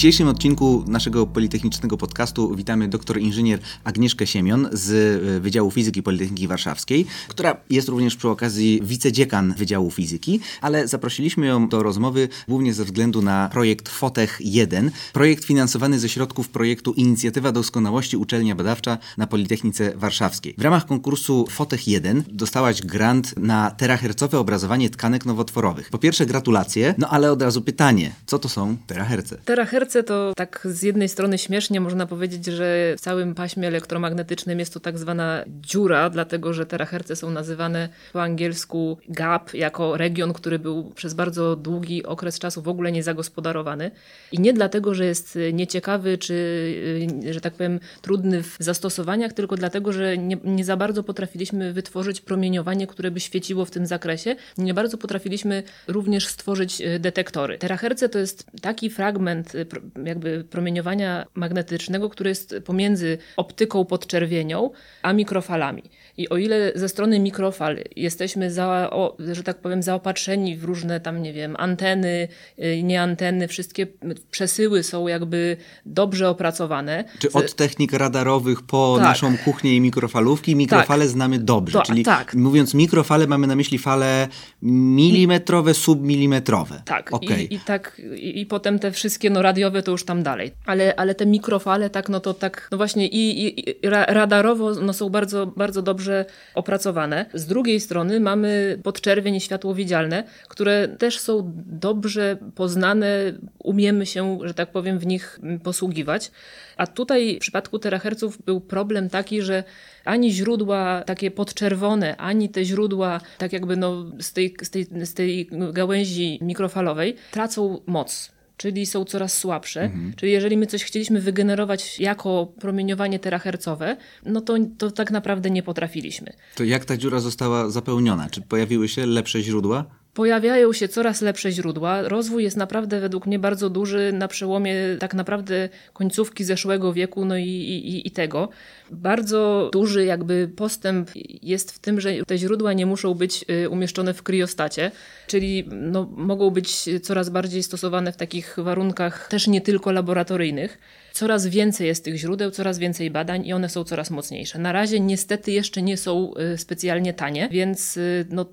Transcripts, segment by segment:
dzisiejszym odcinku naszego Politechnicznego Podcastu witamy doktor inżynier Agnieszkę Siemion z e, Wydziału Fizyki Politechniki Warszawskiej, która jest również przy okazji wicedziekan Wydziału Fizyki, ale zaprosiliśmy ją do rozmowy głównie ze względu na projekt FOTECH 1, projekt finansowany ze środków projektu Inicjatywa Doskonałości Uczelnia Badawcza na Politechnice Warszawskiej. W ramach konkursu FOTECH 1 dostałaś grant na terahercowe obrazowanie tkanek nowotworowych. Po pierwsze gratulacje, no ale od razu pytanie, co to są teraherce? Teraherce to tak z jednej strony śmiesznie można powiedzieć, że w całym paśmie elektromagnetycznym jest to tak zwana dziura, dlatego że teraherce są nazywane po angielsku gap jako region, który był przez bardzo długi okres czasu w ogóle nie zagospodarowany. I nie dlatego, że jest nieciekawy czy, y, że tak powiem, trudny w zastosowaniach, tylko dlatego, że nie, nie za bardzo potrafiliśmy wytworzyć promieniowanie, które by świeciło w tym zakresie. Nie bardzo potrafiliśmy również stworzyć y, detektory. Teraherce to jest taki fragment y, jakby promieniowania magnetycznego, który jest pomiędzy optyką podczerwienią a mikrofalami. I o ile ze strony mikrofal jesteśmy, za, o, że tak powiem, zaopatrzeni w różne tam, nie wiem, anteny, y, nie anteny, wszystkie przesyły są jakby dobrze opracowane. Czy od technik radarowych po tak. naszą kuchnię i mikrofalówki, mikrofale tak. znamy dobrze. To, Czyli tak. mówiąc mikrofale, mamy na myśli fale milimetrowe, submilimetrowe. Tak. Okay. I, I, tak, i, i, potem te wszystkie no, radiowe to już tam dalej. Ale, ale te mikrofale, tak, no to tak, no właśnie i, i, i radarowo no, są bardzo, bardzo dobrze opracowane. Z drugiej strony mamy podczerwień i światło widzialne, które też są dobrze poznane, umiemy się, że tak powiem, w nich posługiwać. A tutaj w przypadku teraherców był problem taki, że ani źródła takie podczerwone, ani te źródła tak jakby no z, tej, z, tej, z tej gałęzi mikrofalowej tracą moc czyli są coraz słabsze. Mhm. Czyli jeżeli my coś chcieliśmy wygenerować jako promieniowanie terahercowe, no to, to tak naprawdę nie potrafiliśmy. To jak ta dziura została zapełniona? Czy pojawiły się lepsze źródła? Pojawiają się coraz lepsze źródła. Rozwój jest naprawdę według mnie bardzo duży na przełomie tak naprawdę końcówki zeszłego wieku no i, i, i tego. Bardzo duży jakby postęp jest w tym, że te źródła nie muszą być y, umieszczone w kriostacie, czyli no, mogą być coraz bardziej stosowane w takich warunkach też nie tylko laboratoryjnych. Coraz więcej jest tych źródeł, coraz więcej badań i one są coraz mocniejsze. Na razie niestety jeszcze nie są y, specjalnie tanie, więc y, no,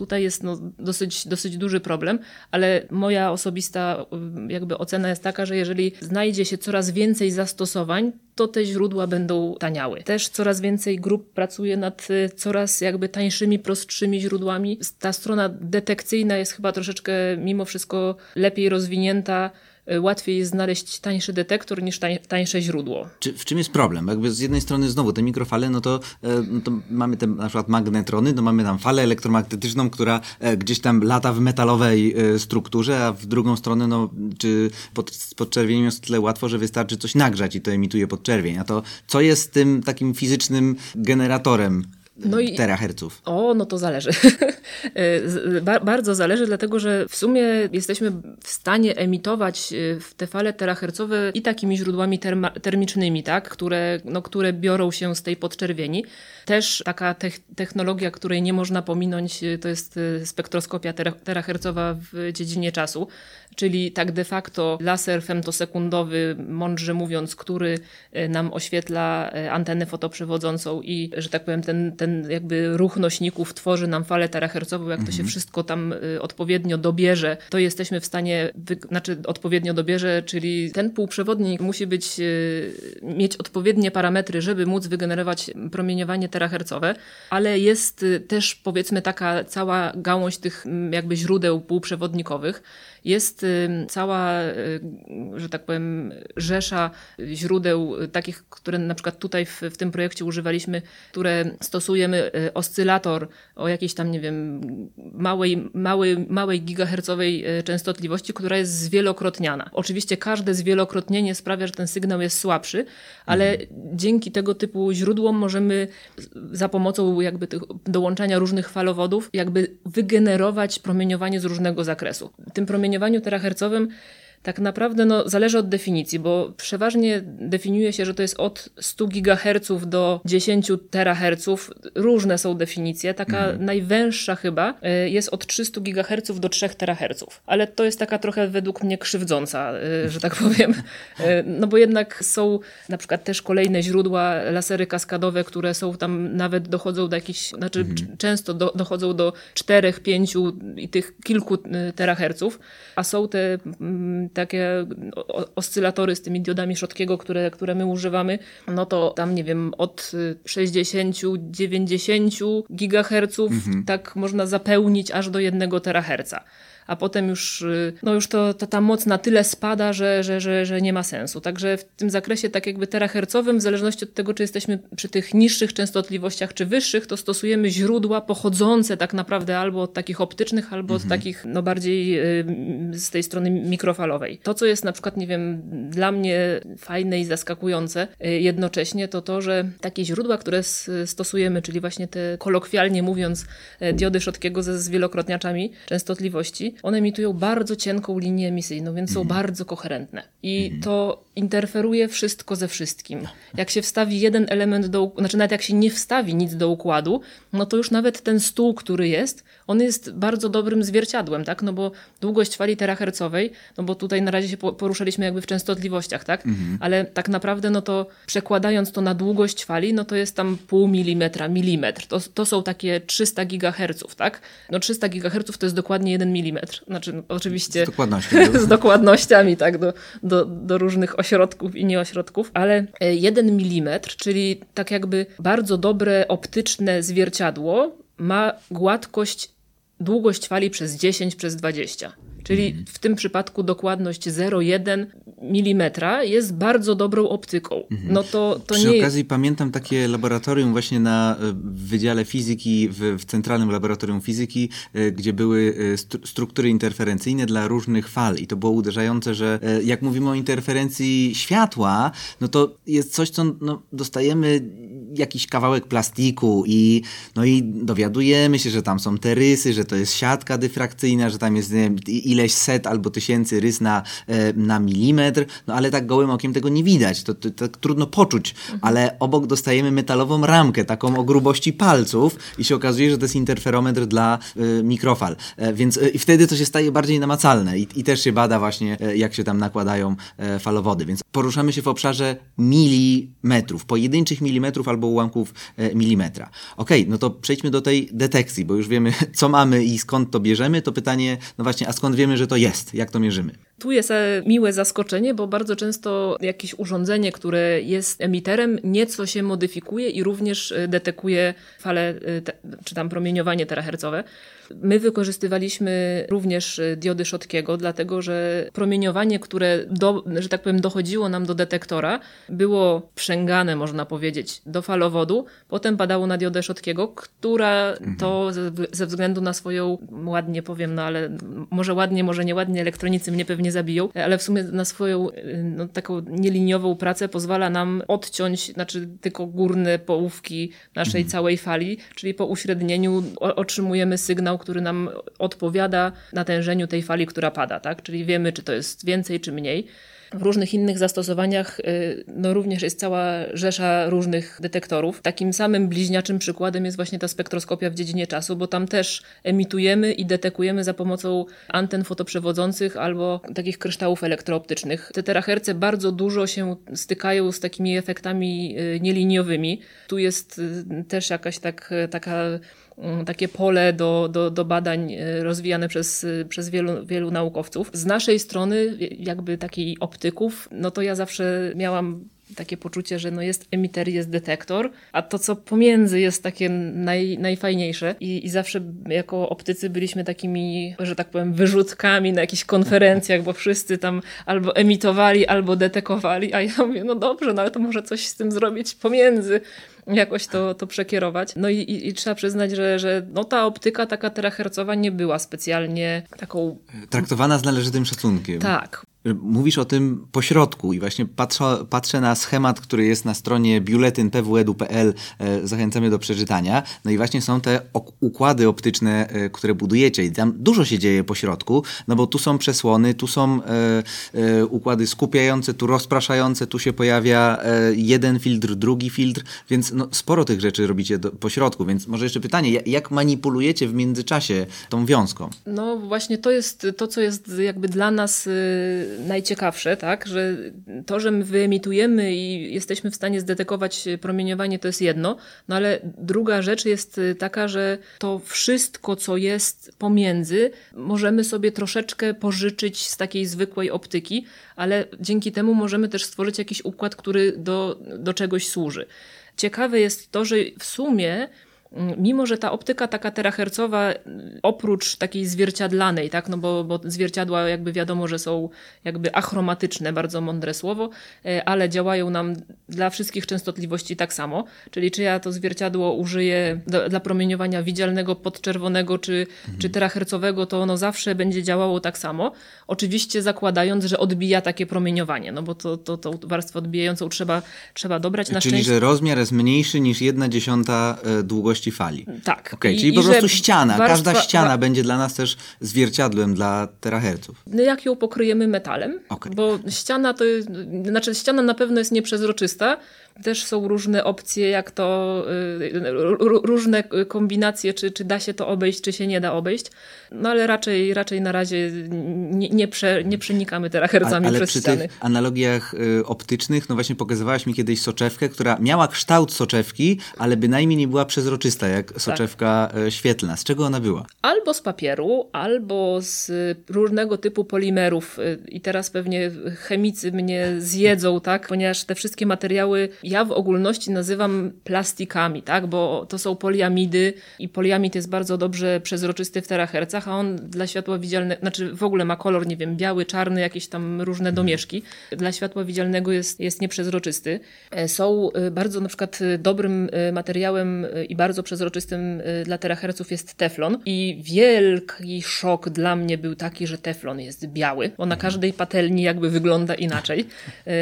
Tutaj jest no, dosyć, dosyć duży problem, ale moja osobista y, jakby ocena jest taka, że jeżeli znajdzie się coraz więcej zastosowań, to te źródła będą taniały. Też coraz więcej grup pracuje nad y, coraz jakby tańszymi, prostszymi źródłami. Ta strona detekcyjna jest chyba troszeczkę mimo wszystko lepiej rozwinięta łatwiej jest znaleźć tańszy detektor niż tańsze źródło. Czy, w czym jest problem? Jakby z jednej strony znowu te mikrofale, no to, e, no to mamy te na przykład magnetrony, no mamy tam falę elektromagnetyczną, która e, gdzieś tam lata w metalowej e, strukturze, a w drugą stronę, no czy pod, podczerwienią jest tyle łatwo, że wystarczy coś nagrzać i to emituje podczerwień. A to co jest tym takim fizycznym generatorem no i, teraherców? O, no to zależy. bardzo zależy, dlatego że w sumie jesteśmy w stanie emitować y, te fale terahercowe i takimi źródłami termicznymi, tak? które, no, które biorą się z tej podczerwieni. Też taka technologia, której nie można pominąć, y, to jest y, spektroskopia terahercowa w dziedzinie czasu, czyli tak de facto laser femtosekundowy, mądrze mówiąc, który nam oświetla antenę fotoprzewodzącą i, że tak powiem, ten, ten ten jakby ruch nośników tworzy nam falę terahercową, jak to się mhm. wszystko tam y, odpowiednio dobierze, to jesteśmy w stanie, znaczy odpowiednio dobierze, czyli ten półprzewodnik musi być, y, mieć odpowiednie parametry, żeby móc wygenerować promieniowanie terahercowe, ale jest y, też powiedzmy taka cała gałąź tych jakby źródeł półprzewodnikowych, jest cała, że tak powiem, rzesza źródeł takich, które na przykład tutaj w, w tym projekcie używaliśmy, które stosujemy y, oscylator o jakiejś tam, nie wiem, małej, małej, małej gigahercowej y, częstotliwości, która jest zwielokrotniana. Oczywiście każde zwielokrotnienie sprawia, że ten sygnał jest słabszy, ale mhm. dzięki tego typu źródłom możemy za pomocą jakby tych dołączania różnych falowodów jakby wygenerować promieniowanie z różnego zakresu. Tym promieniowaniu terahercowym tak naprawdę no, zależy od definicji, bo przeważnie definiuje się, że to jest od 100 GHz do 10 THz. Różne są definicje. Taka mhm. najwęższa chyba e, jest od 300 GHz do 3 THz. Ale to jest taka trochę według mnie krzywdząca, e, że tak powiem. E, no bo jednak są na przykład też kolejne źródła, lasery kaskadowe, które są tam nawet dochodzą do jakichś, znaczy mhm. często do, dochodzą do 4, 5 i tych kilku teraherców, a są te mm, takie oscylatory z tymi diodami Schotkiego, które, które my używamy, no to tam nie wiem, od 60-90 gigaherców mhm. tak można zapełnić aż do 1 teraherca a potem już, y, no już to, to ta moc na tyle spada, że, że, że, że nie ma sensu. Także w tym zakresie tak jakby terahercowym, w zależności od tego, czy jesteśmy przy tych niższych częstotliwościach, czy wyższych, to stosujemy źródła pochodzące tak naprawdę albo od takich optycznych, albo mhm. od takich no bardziej y, z tej strony mikrofalowej. To, co jest na przykład, nie wiem, dla mnie fajne i zaskakujące y, jednocześnie, to to, że takie źródła, które stosujemy, czyli właśnie te kolokwialnie mówiąc diody Schotkiego ze zwielokrotniaczami częstotliwości, one emitują bardzo cienką linię emisyjną, więc są mhm. bardzo koherentne. I mhm. to interferuje wszystko ze wszystkim. Jak się wstawi jeden element do, znaczy nawet jak się nie wstawi nic do układu, no to już nawet ten stół, który jest, on jest bardzo dobrym zwierciadłem, tak? No bo długość fali terahercowej, no bo tutaj na razie się poruszaliśmy jakby w częstotliwościach, tak? Mhm. Ale tak naprawdę, no to przekładając to na długość fali, no to jest tam pół milimetra, milimetr. To, to są takie 300 gigaherców, tak? No 300 gigaherców to jest dokładnie jeden milimetr. Znaczy, no, oczywiście... Z dokładnością. z dokładnościami, tak? Do, do, do różnych ośrodków i nieośrodków, ale e, jeden milimetr, czyli tak jakby bardzo dobre optyczne zwierciadło ma gładkość długość fali przez 10 przez 20. Czyli w tym przypadku dokładność 0,1 mm jest bardzo dobrą optyką. Mhm. No to, to Przy nie... okazji pamiętam takie laboratorium właśnie na e, Wydziale Fizyki, w, w Centralnym Laboratorium Fizyki, e, gdzie były e, struktury interferencyjne dla różnych fal i to było uderzające, że jak mówimy o interferencji światła, no to jest coś, co no, dostajemy jakiś kawałek plastiku i, no i dowiadujemy się, że tam są te rysy, że to jest siatka dyfrakcyjna, że tam jest nie ileś set albo tysięcy rys na, na milimetr, no ale tak gołym okiem tego nie widać, to, to, to trudno poczuć, mhm. ale obok dostajemy metalową ramkę, taką o grubości palców i się okazuje, że to jest interferometr dla y, mikrofal, e, więc y, wtedy to się staje bardziej namacalne i, i też się bada właśnie, y, jak się tam nakładają falowody, więc poruszamy się w obszarze milimetrów, pojedynczych milimetrów albo ułamków milimetra. Okej, okay, no to przejdźmy do tej detekcji, bo już wiemy, co mamy i skąd to bierzemy, to pytanie, no właśnie, a skąd wiemy, że to jest? Jak to mierzymy? Tu jest miłe zaskoczenie, bo bardzo często jakieś urządzenie, które jest emiterem, nieco się modyfikuje i również e, detekuje fale, e, czy tam promieniowanie terahercowe. My wykorzystywaliśmy również y, diody Schotkiego, dlatego że promieniowanie, które, do, że tak powiem, dochodziło nam do detektora, było przęgane, można powiedzieć, do falowodu, potem padało na diodę Schotkiego, która mhm. to ze, względu na swoją, ładnie powiem, no ale może ładnie, może nieładnie, elektronicy mnie pewnie zabiją, ale w sumie na swoją y, no, taką nieliniową pracę pozwala nam odciąć, znaczy tylko górne połówki naszej mhm. całej fali, czyli po uśrednieniu otrzymujemy sygnał, który nam odpowiada natężeniu tej fali, która pada, tak? Czyli wiemy, czy to jest więcej, czy mniej. W różnych innych zastosowaniach y, no również jest cała rzesza różnych detektorów. Takim samym bliźniaczym przykładem jest właśnie ta spektroskopia w dziedzinie czasu, bo tam też emitujemy i detekujemy za pomocą anten fotoprzewodzących albo takich kryształów elektrooptycznych. Te teraherce bardzo dużo się stykają z takimi efektami y, nieliniowymi. Tu jest y, też jakaś tak, taka takie pole do, do, do badań e, rozwijane przez, przez wielu, wielu naukowców. Z naszej strony, jakby takiej optyków, no to ja zawsze miałam takie poczucie, że no jest emiter, jest detektor, a to, co pomiędzy jest takie naj, najfajniejsze. I, I zawsze jako optycy byliśmy takimi, że tak powiem, wyrzutkami na jakichś konferencjach, bo wszyscy tam albo emitowali, albo detekowali, a ja mówię, no dobrze, no ale to może coś z tym zrobić pomiędzy jakoś to, to przekierować. No i, i, i, trzeba przyznać, że, że no ta optyka taka terahercowa nie była specjalnie taką... Traktowana z należytym szacunkiem. Tak. Mówisz o tym pośrodku i właśnie patrzę, patrzę na schemat, który jest na stronie biuletyn.pwedu.pl. E, zachęcamy do przeczytania. No i właśnie są te układy optyczne, e, które budujecie i tam dużo się dzieje pośrodku, no bo tu są przesłony, tu są e, e, układy skupiające, tu rozpraszające, tu się pojawia jeden filtr, drugi filtr, więc no, sporo tych rzeczy robicie do, pośrodku. Więc może jeszcze pytanie, jak manipulujecie w międzyczasie tą wiązką? No właśnie to jest to, co jest jakby dla nas y, najciekawsze, tak, że to, że my wyemitujemy i jesteśmy w stanie zdetekować promieniowanie, to jest jedno, no ale druga rzecz jest taka, że to wszystko, co jest pomiędzy, możemy sobie troszeczkę pożyczyć z takiej zwykłej optyki, ale dzięki temu możemy też stworzyć jakiś układ, który do, do czegoś służy. Ciekawe jest to, że w sumie mimo że ta optyka taka terahercowa, oprócz takiej zwierciadlanej, tak, no bo, bo zwierciadła jakby wiadomo, że są jakby achromatyczne, bardzo mądre słowo, e, ale działają nam dla wszystkich częstotliwości tak samo, czyli czy ja to zwierciadło użyję do, dla promieniowania widzialnego, podczerwonego czy, mhm. czy terahercowego, to ono zawsze będzie działało tak samo, oczywiście zakładając, że odbija takie promieniowanie, no bo to, to, tą warstwę odbijającą trzeba, trzeba dobrać. Na czyli, szczęście... że rozmiar jest mniejszy niż jedna dziesiąta e, długości długości fali. Tak. Okay, czyli I, po prostu ściana. Warstwa, Każda ściana wa... będzie dla nas też zwierciadłem dla teraherców. No jak ją pokryjemy metalem? Okay. Bo ściana to, znaczy ściana na pewno jest nieprzezroczysta, też są różne opcje, jak to, y, różne kombinacje, czy, czy da się to obejść, czy się nie da obejść. No ale raczej, raczej na razie nie, nie, prze, nie przenikamy terahercami ale przez przy ściany. tych analogiach y, optycznych, no właśnie pokazywałaś mi kiedyś soczewkę, która miała kształt soczewki, ale bynajmniej nie była przezroczysta, jak tak. soczewka tak. świetlna. Z czego ona była? Albo z papieru, albo z różnego typu polimerów. I teraz pewnie chemicy mnie zjedzą, tak? Ponieważ te wszystkie materiały ja w ogólności nazywam plastikami, tak? bo to są poliamidy i poliamid jest bardzo dobrze przezroczysty w terahercach, a on dla światła widzialnego, znaczy w ogóle ma kolor, nie wiem, biały, czarny, jakieś tam różne domieszki. Dla światła widzialnego jest, jest nieprzezroczysty. E, są e, bardzo na przykład e, dobrym materiałem i bardzo przezroczystym dla teraherców jest teflon i wielki szok dla mnie był taki, że teflon jest biały, bo na każdej patelni jakby wygląda inaczej,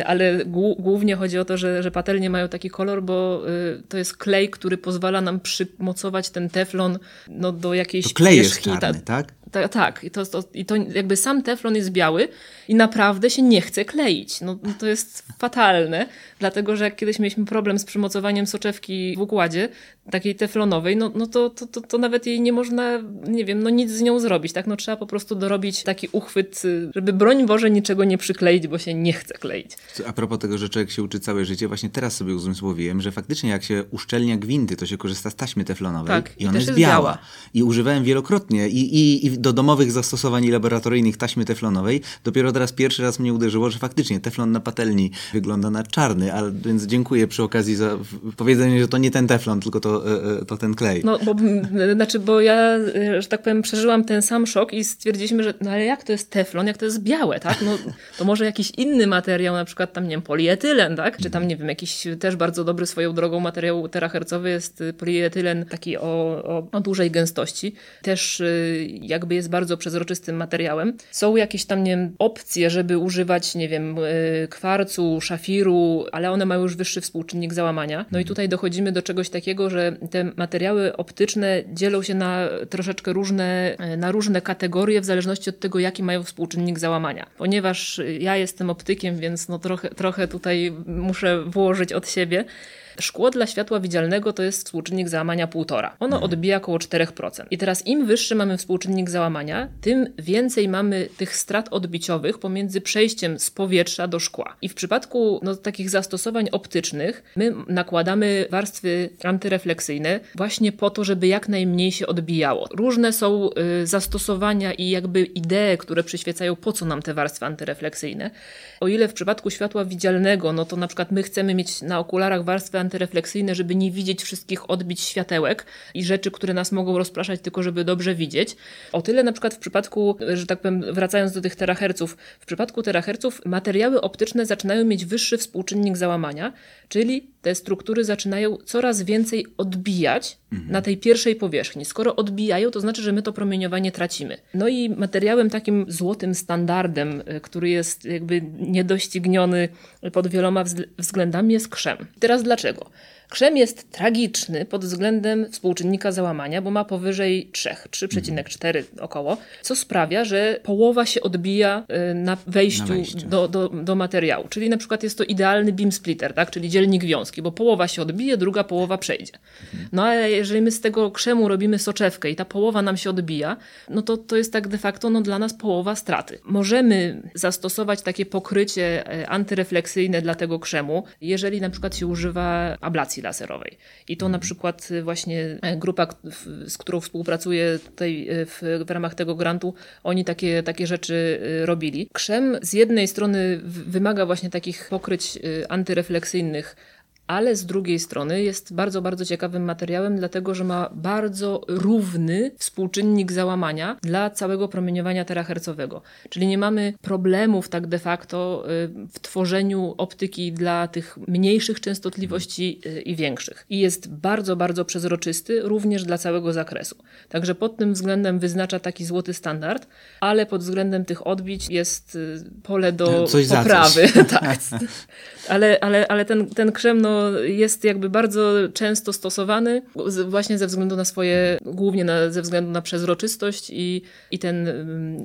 ale głównie chodzi o to, że, że patelnie nie mają taki kolor, bo y, to jest klej, który pozwala nam przymocować ten teflon no, do jakiejś to klej jest czarny, tak? Ta, tak, i to, to, i to jakby sam teflon jest biały i naprawdę się nie chce kleić. No, no, to jest fatalne, dlatego że jak kiedyś mieliśmy problem z przymocowaniem soczewki w układzie, takiej teflonowej, no, no to, to, to, to nawet jej nie można, nie wiem, no nic z nią zrobić, tak? No trzeba po prostu dorobić taki uchwyt, żeby broń Boże niczego nie przykleić, bo się nie chce kleić. A propos tego, że człowiek się uczy całe życie, właśnie teraz sobie uzmysłowiłem, że faktycznie jak się uszczelnia gwinty, to się korzysta z taśmy teflonowej tak, i ona jest, jest biała. biała. I używałem wielokrotnie i, i, i do domowych zastosowań laboratoryjnych taśmy teflonowej. Dopiero teraz pierwszy raz mnie uderzyło, że faktycznie teflon na patelni wygląda na czarny, ale, więc dziękuję przy okazji za powiedzenie, że to nie ten teflon, tylko to, e, e, to ten klej. No, bo, znaczy, bo ja, e, że tak powiem, przeżyłam ten sam szok i stwierdziliśmy, że no ale jak to jest teflon, jak to jest białe, tak? No, to może jakiś inny materiał, na przykład tam, nie wiem, polietylen, tak? Czy tam, nie wiem, jakiś też bardzo dobry swoją drogą materiał terahercowy jest polietylen taki o, o, o dużej gęstości. Też jakby jest bardzo przezroczystym materiałem. Są jakieś tam, nie wiem, opcje, żeby używać, nie wiem, y, kwarcu, szafiru, ale one mają już wyższy współczynnik załamania. No i tutaj dochodzimy do czegoś takiego, że te materiały optyczne dzielą się na troszeczkę różne, y, na różne kategorie w zależności od tego, jaki mają współczynnik załamania. Ponieważ ja jestem optykiem, więc no trochę, trochę tutaj muszę włożyć od siebie. Szkło dla światła widzialnego to jest współczynnik załamania 1,5. Ono mhm. odbija około 4%. I teraz im wyższy mamy współczynnik załamania, tym więcej mamy tych strat odbiciowych pomiędzy przejściem z powietrza do szkła. I w przypadku no, takich zastosowań optycznych my nakładamy warstwy antyrefleksyjne właśnie po to, żeby jak najmniej się odbijało. Różne są y, zastosowania i jakby idee, które przyświecają po co nam te warstwy antyrefleksyjne. O ile w przypadku światła widzialnego, no to na przykład my chcemy mieć na okularach warstwę antyrefleksyjne, żeby nie widzieć wszystkich odbić światełek i rzeczy, które nas mogą rozpraszać, tylko żeby dobrze widzieć. O tyle na przykład w przypadku, że tak powiem, wracając do tych teraherców, w przypadku teraherców materiały optyczne zaczynają mieć wyższy współczynnik załamania, czyli te struktury zaczynają coraz więcej odbijać mhm. na tej pierwszej powierzchni. Skoro odbijają, to znaczy, że my to promieniowanie tracimy. No i materiałem takim złotym standardem, y, który jest jakby niedościgniony pod wieloma względami, jest krzem. Teraz dlaczego? Krzem jest tragiczny pod względem współczynnika załamania, bo ma powyżej 3, 3,4 około, co sprawia, że połowa się odbija y, na wejściu, na wejściu. Do, do, do, materiału. Czyli na przykład jest to idealny beam splitter, tak? czyli dzielnik wiązki, bo połowa się odbije, druga połowa przejdzie. No ale jeżeli my z tego krzemu robimy soczewkę i ta połowa nam się odbija, no to to jest tak de facto no, dla nas połowa straty. Możemy zastosować takie pokrycie e, antyrefleksyjne dla tego krzemu, jeżeli na przykład się używa ablacji laserowej. I to na mhm. przykład y, właśnie e, grupa, z którą współpracuję tutaj y, w, w ramach tego grantu, oni takie, takie rzeczy y, robili. Krzem z jednej strony wymaga właśnie takich pokryć antyrefleksyjnych, ale z drugiej strony jest bardzo, bardzo ciekawym materiałem, dlatego że ma bardzo równy współczynnik załamania dla całego promieniowania terahercowego. Czyli nie mamy problemów tak de facto y, w tworzeniu optyki dla tych mniejszych częstotliwości y, i większych. I jest bardzo, bardzo przezroczysty również dla całego zakresu. Także pod tym względem wyznacza taki złoty standard, ale pod względem tych odbić jest y, pole do coś poprawy. tak. Ale, ale, ale ten, ten krzem no, jest jakby bardzo często stosowany właśnie ze względu na swoje, głównie na, ze względu na przezroczystość i, i ten,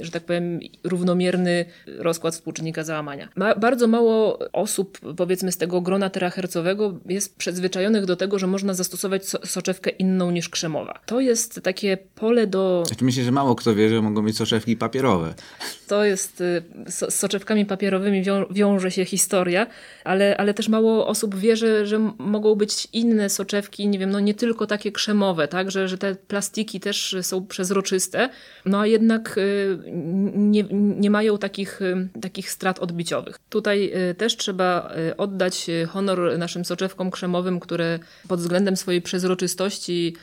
że tak powiem, równomierny rozkład współczynnika załamania. Ma, bardzo mało osób, powiedzmy z tego grona terahercowego jest przyzwyczajonych do tego, że można zastosować so, soczewkę inną niż krzemowa. To jest takie pole do... Znaczy myślę, że mało kto wie, że mogą być soczewki papierowe. To jest, y, so, z soczewkami papierowymi wią, wiąże się historia, ale, ale też mało osób wie, że, że mogą być inne soczewki, nie wiem, no nie tylko takie krzemowe, tak, że, że te plastiki też są przezroczyste, no a jednak y, nie, nie mają takich, y, takich strat odbiciowych. Tutaj też trzeba oddać honor naszym soczewkom krzemowym, które pod względem swojej przezroczystości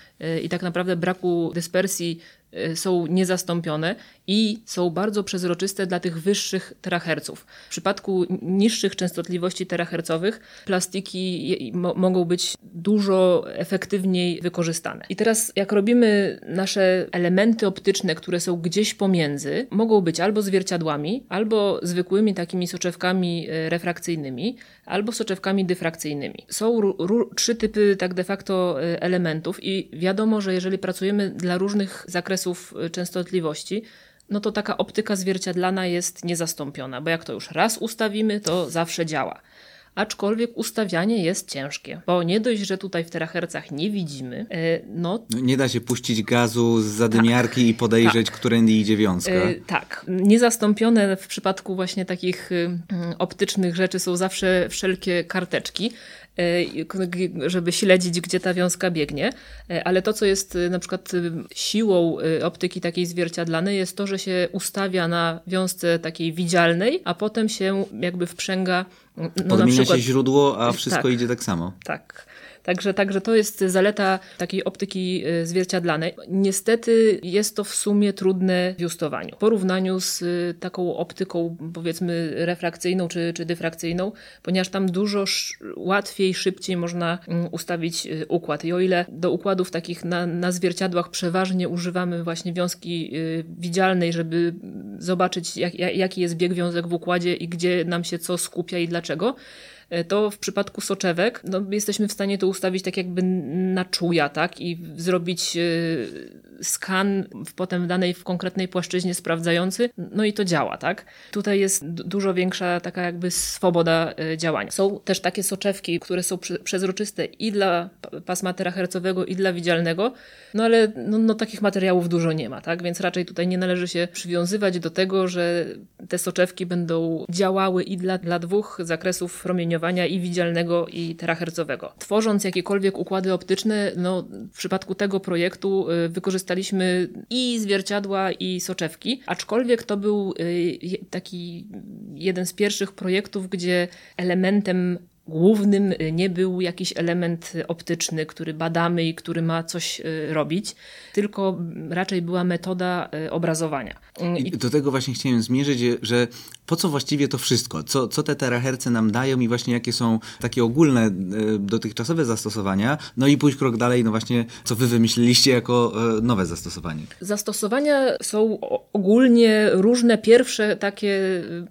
i tak naprawdę braku dyspersji Y, są niezastąpione i są bardzo przezroczyste dla tych wyższych teraherców. W przypadku niższych częstotliwości terahercowych plastiki mogą być dużo efektywniej wykorzystane. I teraz jak robimy nasze elementy optyczne, które są gdzieś pomiędzy, mogą być albo zwierciadłami, albo zwykłymi takimi soczewkami y, refrakcyjnymi, albo soczewkami dyfrakcyjnymi. Są trzy typy tak de facto y, elementów i wiadomo, że jeżeli pracujemy dla różnych zakresów y, częstotliwości, no to taka optyka zwierciadlana jest niezastąpiona, bo jak to już raz ustawimy, to zawsze działa aczkolwiek ustawianie jest ciężkie, bo nie dość, że tutaj w terahercach nie widzimy, e, no... no nie da się puścić gazu z zadymiarki tak, i podejrzeć, tak. którędy idzie wiązka. E, tak. Niezastąpione w przypadku właśnie takich y, optycznych rzeczy są zawsze wszelkie karteczki, żeby śledzić, gdzie ta wiązka biegnie, ale to, co jest y, na przykład y, siłą optyki takiej zwierciadlanej, jest to, że się ustawia na wiązce takiej widzialnej, a potem się jakby wprzęga no, Podmienia przykład, się źródło, a wszystko tak, idzie tak samo. Tak. Także, także to jest zaleta takiej optyki y, zwierciadlanej. Niestety jest to w sumie trudne w justowaniu. W porównaniu z y, taką optyką powiedzmy refrakcyjną czy, czy dyfrakcyjną, ponieważ tam dużo łatwiej, szybciej można mm, ustawić y, układ. I o ile do układów takich na, na zwierciadłach przeważnie używamy właśnie wiązki widzialnej, żeby zobaczyć jak, jaki jest bieg wiązek w układzie i gdzie nam się co skupia i dlaczego, to w przypadku soczewek no, jesteśmy w stanie to ustawić tak jakby na czuja, tak? I zrobić e, skan potem danej, w konkretnej płaszczyźnie sprawdzający, no i to działa, tak? Tutaj jest dużo większa taka jakby swoboda e, działania. Są też takie soczewki, które są przezroczyste i dla pasma terahercowego, i dla widzialnego, no ale no, no, takich materiałów dużo nie ma, tak? Więc raczej tutaj nie należy się przywiązywać do tego, że te soczewki będą działały i dla, dla dwóch zakresów promieniowania, i widzialnego, i terahercowego. Tworząc jakiekolwiek układy optyczne, no w przypadku tego projektu y, wykorzystaliśmy i zwierciadła, i soczewki, aczkolwiek to był y, taki jeden z pierwszych projektów, gdzie elementem głównym nie był jakiś element optyczny, który badamy i który ma coś robić, tylko raczej była metoda obrazowania. I do tego właśnie chciałem zmierzyć, że po co właściwie to wszystko? Co, co te teraherce nam dają i właśnie jakie są takie ogólne dotychczasowe zastosowania? No i pójść krok dalej, no właśnie, co wy wymyśliliście jako e, nowe zastosowanie? Zastosowania są ogólnie różne. Pierwsze takie,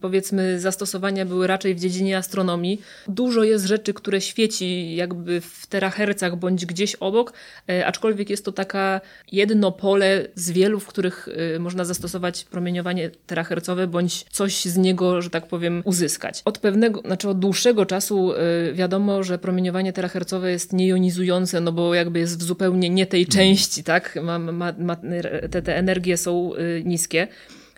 powiedzmy, zastosowania były raczej w dziedzinie astronomii. Dużo jest rzeczy, które świeci jakby w terahercach bądź gdzieś obok, e, aczkolwiek jest to taka jedno pole z wielu, w których można zastosować promieniowanie terahercowe bądź coś z niego, że tak powiem, uzyskać. Od pewnego, znaczy od dłuższego czasu y, wiadomo, że promieniowanie terahercowe jest niejonizujące, no bo jakby jest w zupełnie nie tej części, tak? Ma, ma, ma, te, te energie są niskie.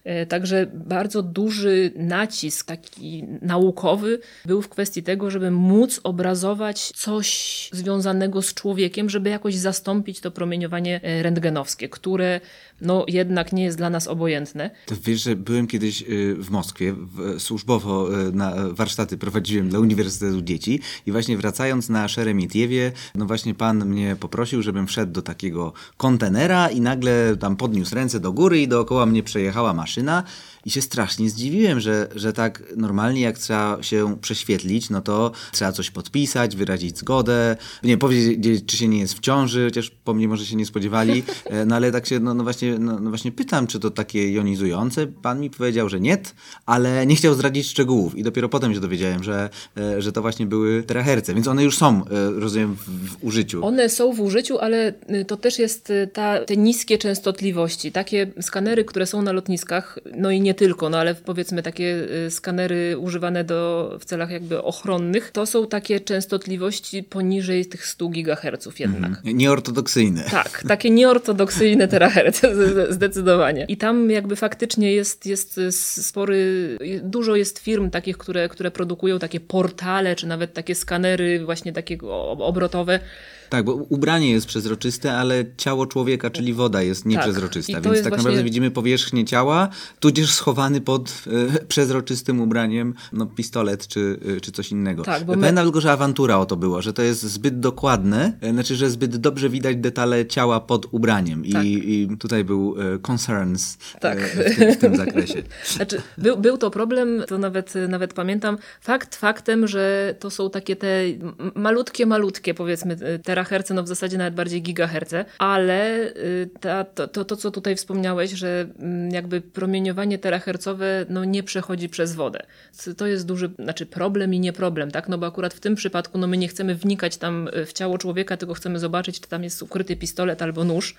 E, także bardzo duży nacisk taki naukowy był w kwestii tego, żeby móc obrazować coś związanego z człowiekiem, żeby jakoś zastąpić to promieniowanie e, rentgenowskie, które no jednak nie jest dla nas obojętne. To wiesz, że byłem kiedyś y, w Moskwie, służbowo y, na warsztaty prowadziłem dla Uniwersytetu Dzieci i właśnie wracając na Szeremitiewie, no właśnie pan mnie poprosił, żebym wszedł do takiego kontenera i nagle tam podniósł ręce do góry i dookoła mnie przejechała maszyna i się strasznie zdziwiłem, że, że tak normalnie jak trzeba się prześwietlić, no to trzeba coś podpisać, wyrazić zgodę, nie powiedzieć, czy się nie jest w ciąży, chociaż po mnie może się nie spodziewali, e, no ale tak się, no, no właśnie, no, no, właśnie pytam, czy to takie jonizujące. Pan mi powiedział, że nie, ale nie chciał zdradzić szczegółów i dopiero potem się dowiedziałem, że, e, że to właśnie były teraherce, więc one już są, e, rozumiem, w, w użyciu. One są w użyciu, ale to też jest ta, te niskie częstotliwości. Takie skanery, które są na lotniskach, no i nie nie tylko, no ale powiedzmy takie y, skanery używane do, w celach jakby ochronnych, to są takie częstotliwości poniżej tych 100 GHz jednak. Mhm. Nieortodoksyjne. Tak, takie nieortodoksyjne terahertz, zdecydowanie. I tam jakby faktycznie jest, jest spory, dużo jest firm takich, które, które produkują takie portale, czy nawet takie skanery właśnie takie obrotowe, tak, bo ubranie jest przezroczyste, ale ciało człowieka, czyli woda jest nieprzezroczysta, tak. więc tak właśnie... naprawdę widzimy powierzchnię ciała, tudzież schowany pod e, przezroczystym ubraniem no, pistolet czy, e, czy coś innego. Tak, bo Pamiętam my... tylko, że awantura o to była, że to jest zbyt dokładne, e, znaczy, że zbyt dobrze widać detale ciała pod ubraniem tak. I, i tutaj był concerns tak. w, tym, w tym zakresie. Znaczy, był, był to problem, to nawet, nawet pamiętam, fakt faktem, że to są takie te malutkie, malutkie powiedzmy teraz teraherce, no w zasadzie nawet bardziej gigaherce, ale y, ta, to, to, to, co tutaj wspomniałeś, że mm, jakby promieniowanie terahercowe no nie przechodzi przez wodę. To jest duży, znaczy problem i nie problem, tak? No bo akurat w tym przypadku no my nie chcemy wnikać tam y, w ciało człowieka, tylko chcemy zobaczyć, czy tam jest ukryty pistolet albo nóż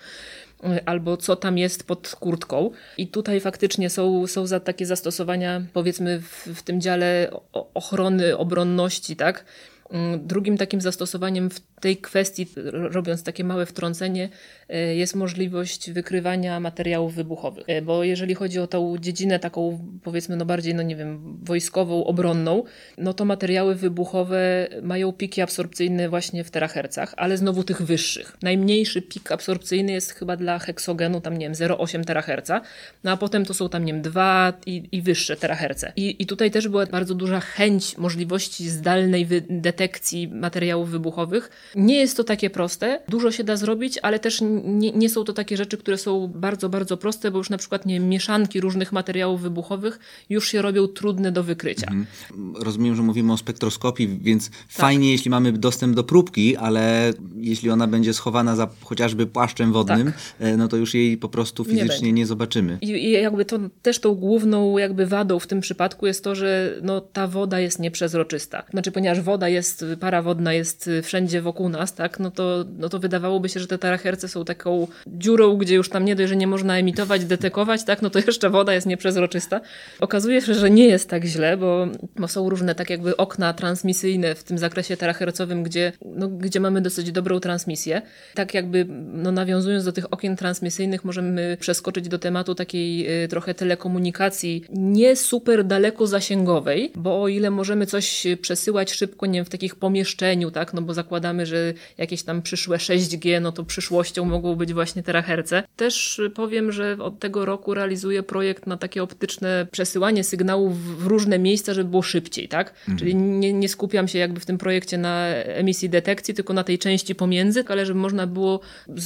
y, albo co tam jest pod kurtką. I tutaj faktycznie są, są za takie zastosowania, powiedzmy, w, w tym dziale ochrony, obronności, tak? Mm, drugim takim zastosowaniem w tej kwestii, robiąc takie małe wtrącenie, e, jest możliwość wykrywania materiałów wybuchowych. E, bo jeżeli chodzi o tą dziedzinę taką, powiedzmy, no bardziej, no nie wiem, wojskową, obronną, no to materiały wybuchowe mają piki absorpcyjne właśnie w terahercach, ale znowu tych wyższych. Najmniejszy pik absorpcyjny jest chyba dla heksogenu, tam nie wiem, 0,8 teraherca, no a potem to są tam, nie wiem, 2 i, i wyższe teraherce. I, I tutaj też była bardzo duża chęć możliwości zdalnej detekcji materiałów wybuchowych, nie jest to takie proste, dużo się da zrobić, ale też nie, nie są to takie rzeczy, które są bardzo, bardzo proste, bo już na przykład nie, mieszanki różnych materiałów wybuchowych już się robią trudne do wykrycia. Mhm. Rozumiem, że mówimy o spektroskopii, więc tak. fajnie, jeśli mamy dostęp do próbki, ale jeśli ona będzie schowana za chociażby płaszczem wodnym, tak. E, no to już jej po prostu fizycznie nie, nie zobaczymy. I, I, jakby to też tą główną jakby wadą w tym przypadku jest to, że no, ta woda jest nieprzezroczysta. Znaczy, ponieważ woda jest, para wodna jest wszędzie wokół wokół nas, tak, no to, no to wydawałoby się, że te teraherce są taką dziurą, gdzie już tam nie dość, że nie można emitować, detekować, tak, no to jeszcze woda jest nieprzezroczysta. Okazuje się, że nie jest tak źle, bo, bo są różne tak jakby okna transmisyjne w tym zakresie terahercowym, gdzie, no, gdzie mamy dosyć dobrą transmisję. Tak jakby no, nawiązując do tych okien transmisyjnych możemy przeskoczyć do tematu takiej y, trochę telekomunikacji nie super daleko zasięgowej, bo o ile możemy coś przesyłać szybko, nie wiem, w takich pomieszczeniu, tak, no bo zakładamy, że jakieś tam przyszłe 6G, no to przyszłością mogą być właśnie teraherce. Też powiem, że od tego roku realizuję projekt na takie optyczne przesyłanie sygnałów w różne miejsca, żeby było szybciej, tak? Mhm. Czyli nie, nie skupiam się jakby w tym projekcie na emisji detekcji, tylko na tej części pomiędzy, ale żeby można było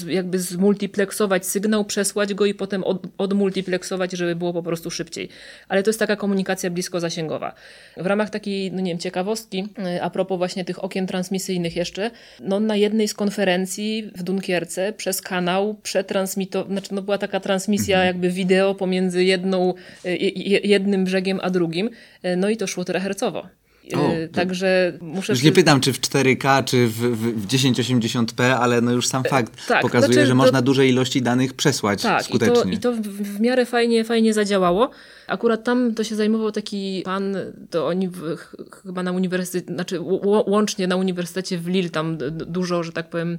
jakby zmultipleksować sygnał, przesłać go i potem od, odmultipleksować, żeby było po prostu szybciej. Ale to jest taka komunikacja blisko-zasięgowa. W ramach takiej, no nie wiem, ciekawostki, y, a propos właśnie tych okien transmisyjnych jeszcze, no na jednej z konferencji w Dunkierce przez kanał przetransmitował, znaczy no była taka transmisja mhm. jakby wideo pomiędzy jedną, y, jednym brzegiem a drugim, y, no i to szło terahercowo. O, Także muszę. Już nie pytam, czy w 4K, czy w, w, w 1080p, ale no już sam fakt tak, pokazuje, znaczy, że można duże ilości danych przesłać tak, skutecznie. I to, i to w, w miarę fajnie, fajnie zadziałało. Akurat tam to się zajmował taki pan, to oni w, chyba na uniwersytecie, znaczy łącznie na uniwersytecie w Lille tam dużo, że tak powiem,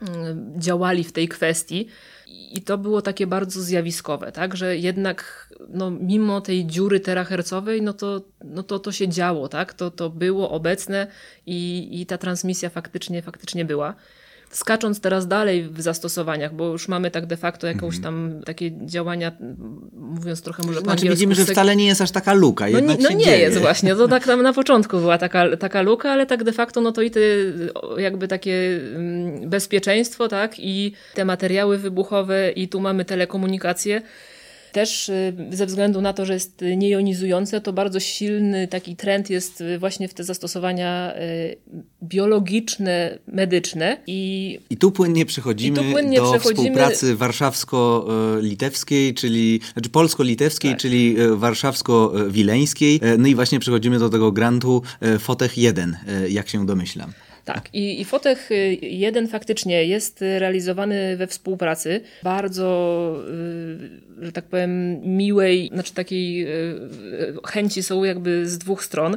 mm, działali w tej kwestii. I to było takie bardzo zjawiskowe, tak, że jednak no, mimo tej dziury terahercowej, no to, no to to się działo, tak, to, to było obecne i, i ta transmisja faktycznie, faktycznie była skacząc teraz dalej w zastosowaniach, bo już mamy tak de facto jakąś mhm. tam takie działania, mówiąc trochę może po Znaczy widzimy, że wcale nie jest aż taka luka. No, nie, no nie dzieje. jest właśnie, to tak tam na początku była taka, taka luka, ale tak de facto no to i te jakby takie mm, bezpieczeństwo, tak, i te materiały wybuchowe i tu mamy telekomunikację, też y, ze względu na to, że jest niejonizujące, to bardzo silny taki trend jest y, właśnie w te zastosowania y, biologiczne, medyczne. I, I tu płynnie przechodzimy tu płynnie do przechodzimy... współpracy warszawsko-litewskiej, czyli znaczy polsko-litewskiej, tak. czyli warszawsko-wileńskiej. No i właśnie przechodzimy do tego grantu Fotech 1, jak się domyślam. Tak, i, i Fotech 1 faktycznie jest realizowany we współpracy. Bardzo, y, że tak powiem, miłej, znaczy takiej y, y, chęci są jakby z dwóch stron.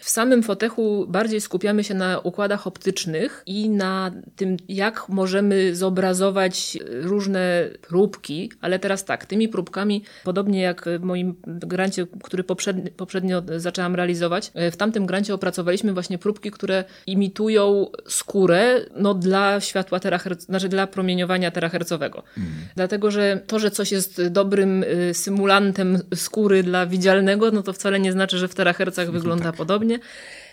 W samym fotechu bardziej skupiamy się na układach optycznych i na tym, jak możemy zobrazować różne próbki, ale teraz tak, tymi próbkami, podobnie jak w moim grancie, który poprzednio, poprzednio zaczęłam realizować, w tamtym grancie opracowaliśmy właśnie próbki, które imitują skórę no, dla światła teraherc, znaczy dla promieniowania terahercowego. Mm. Dlatego, że to, że coś jest dobrym y, symulantem skóry dla widzialnego, no to wcale nie znaczy, że w terahercach no wygląda tak. podobnie. Hani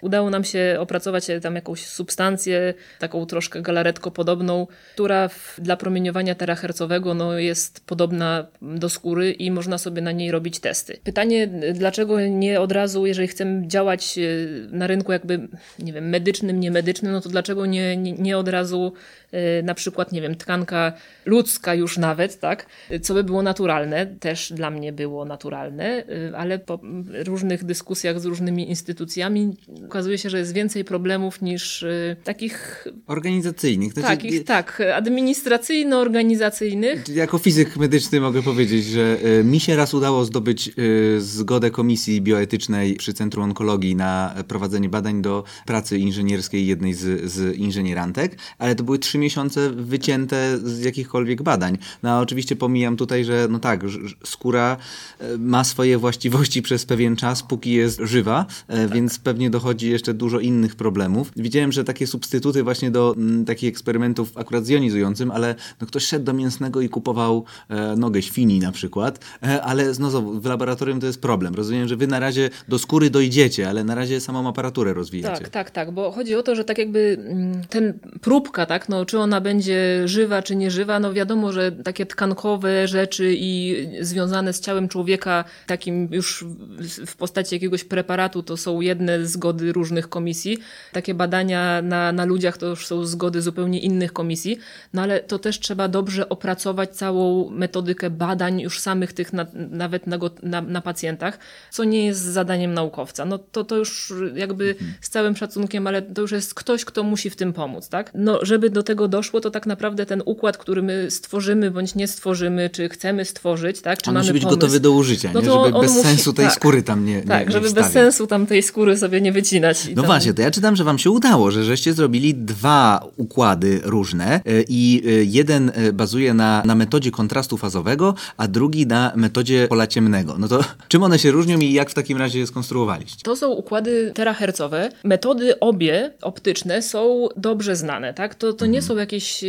Udało nam się opracować tam jakąś substancję, taką troszkę galaretko podobną, która w, dla promieniowania terahercowego no, jest podobna do skóry i można sobie na niej robić testy. Pytanie, dlaczego nie od razu, jeżeli chcemy działać e, na rynku jakby, nie wiem, medycznym, niemedycznym, no to dlaczego nie, nie, nie od razu e, na przykład, nie wiem, tkanka ludzka już nawet, tak, co by było naturalne, też dla mnie było naturalne, e, ale po różnych dyskusjach z różnymi instytucjami okazuje się, że jest więcej problemów niż y, takich... Organizacyjnych. Znaczy, takich, tak, administracyjno-organizacyjnych. Jako fizyk medyczny mogę powiedzieć, że y, mi się raz udało zdobyć y, zgodę Komisji Bioetycznej przy Centrum Onkologii na prowadzenie badań do pracy inżynierskiej jednej z, z inżynierantek, ale to były trzy miesiące wycięte z jakichkolwiek badań. No a oczywiście pomijam tutaj, że no tak, skóra ma swoje właściwości przez pewien czas, póki jest żywa, tak. więc pewnie pewnie dochodzi jeszcze dużo innych problemów. Widziałem, że takie substytuty właśnie do m, takich eksperymentów akurat z jonizującym, ale no, ktoś szedł do mięsnego i kupował e, nogę świni na przykład, e, ale znowu w laboratorium to jest problem. Rozumiem, że wy na razie do skóry dojdziecie, ale na razie samą aparaturę rozwijacie. Tak, tak, tak, bo chodzi o to, że tak jakby mm, ten próbka, tak, no, czy ona będzie żywa, czy nieżywa, no wiadomo, że takie tkankowe rzeczy i związane z ciałem człowieka, takim już w postaci jakiegoś preparatu, to są jedne zgody różnych komisji. Takie badania na, na ludziach to już są zgody zupełnie innych komisji, no ale to też trzeba dobrze opracować całą metodykę badań już samych tych na, nawet na, na, na, pacjentach, co nie jest zadaniem naukowca. No to, to już jakby mhm. z całym szacunkiem, ale to już jest ktoś, kto musi w tym pomóc, tak? No, żeby do tego doszło, to tak naprawdę ten układ, który my stworzymy bądź nie stworzymy, czy chcemy stworzyć, tak? Czy On mamy musi być pomysł, gotowy do użycia, no nie? żeby bez musi, sensu tej tak, skóry tam nie, nie Tak, nie żeby bez sensu tam tej skóry sobie nie wycinać. No tam... właśnie, to ja czytam, że wam się udało, że żeście zrobili dwa układy różne i jeden bazuje na, na metodzie kontrastu fazowego, a drugi na metodzie pola ciemnego. No to czym one się różnią i jak w takim razie je skonstruowaliście? To są układy terahercowe. Metody obie optyczne są dobrze znane, tak? To, to nie mhm. są jakieś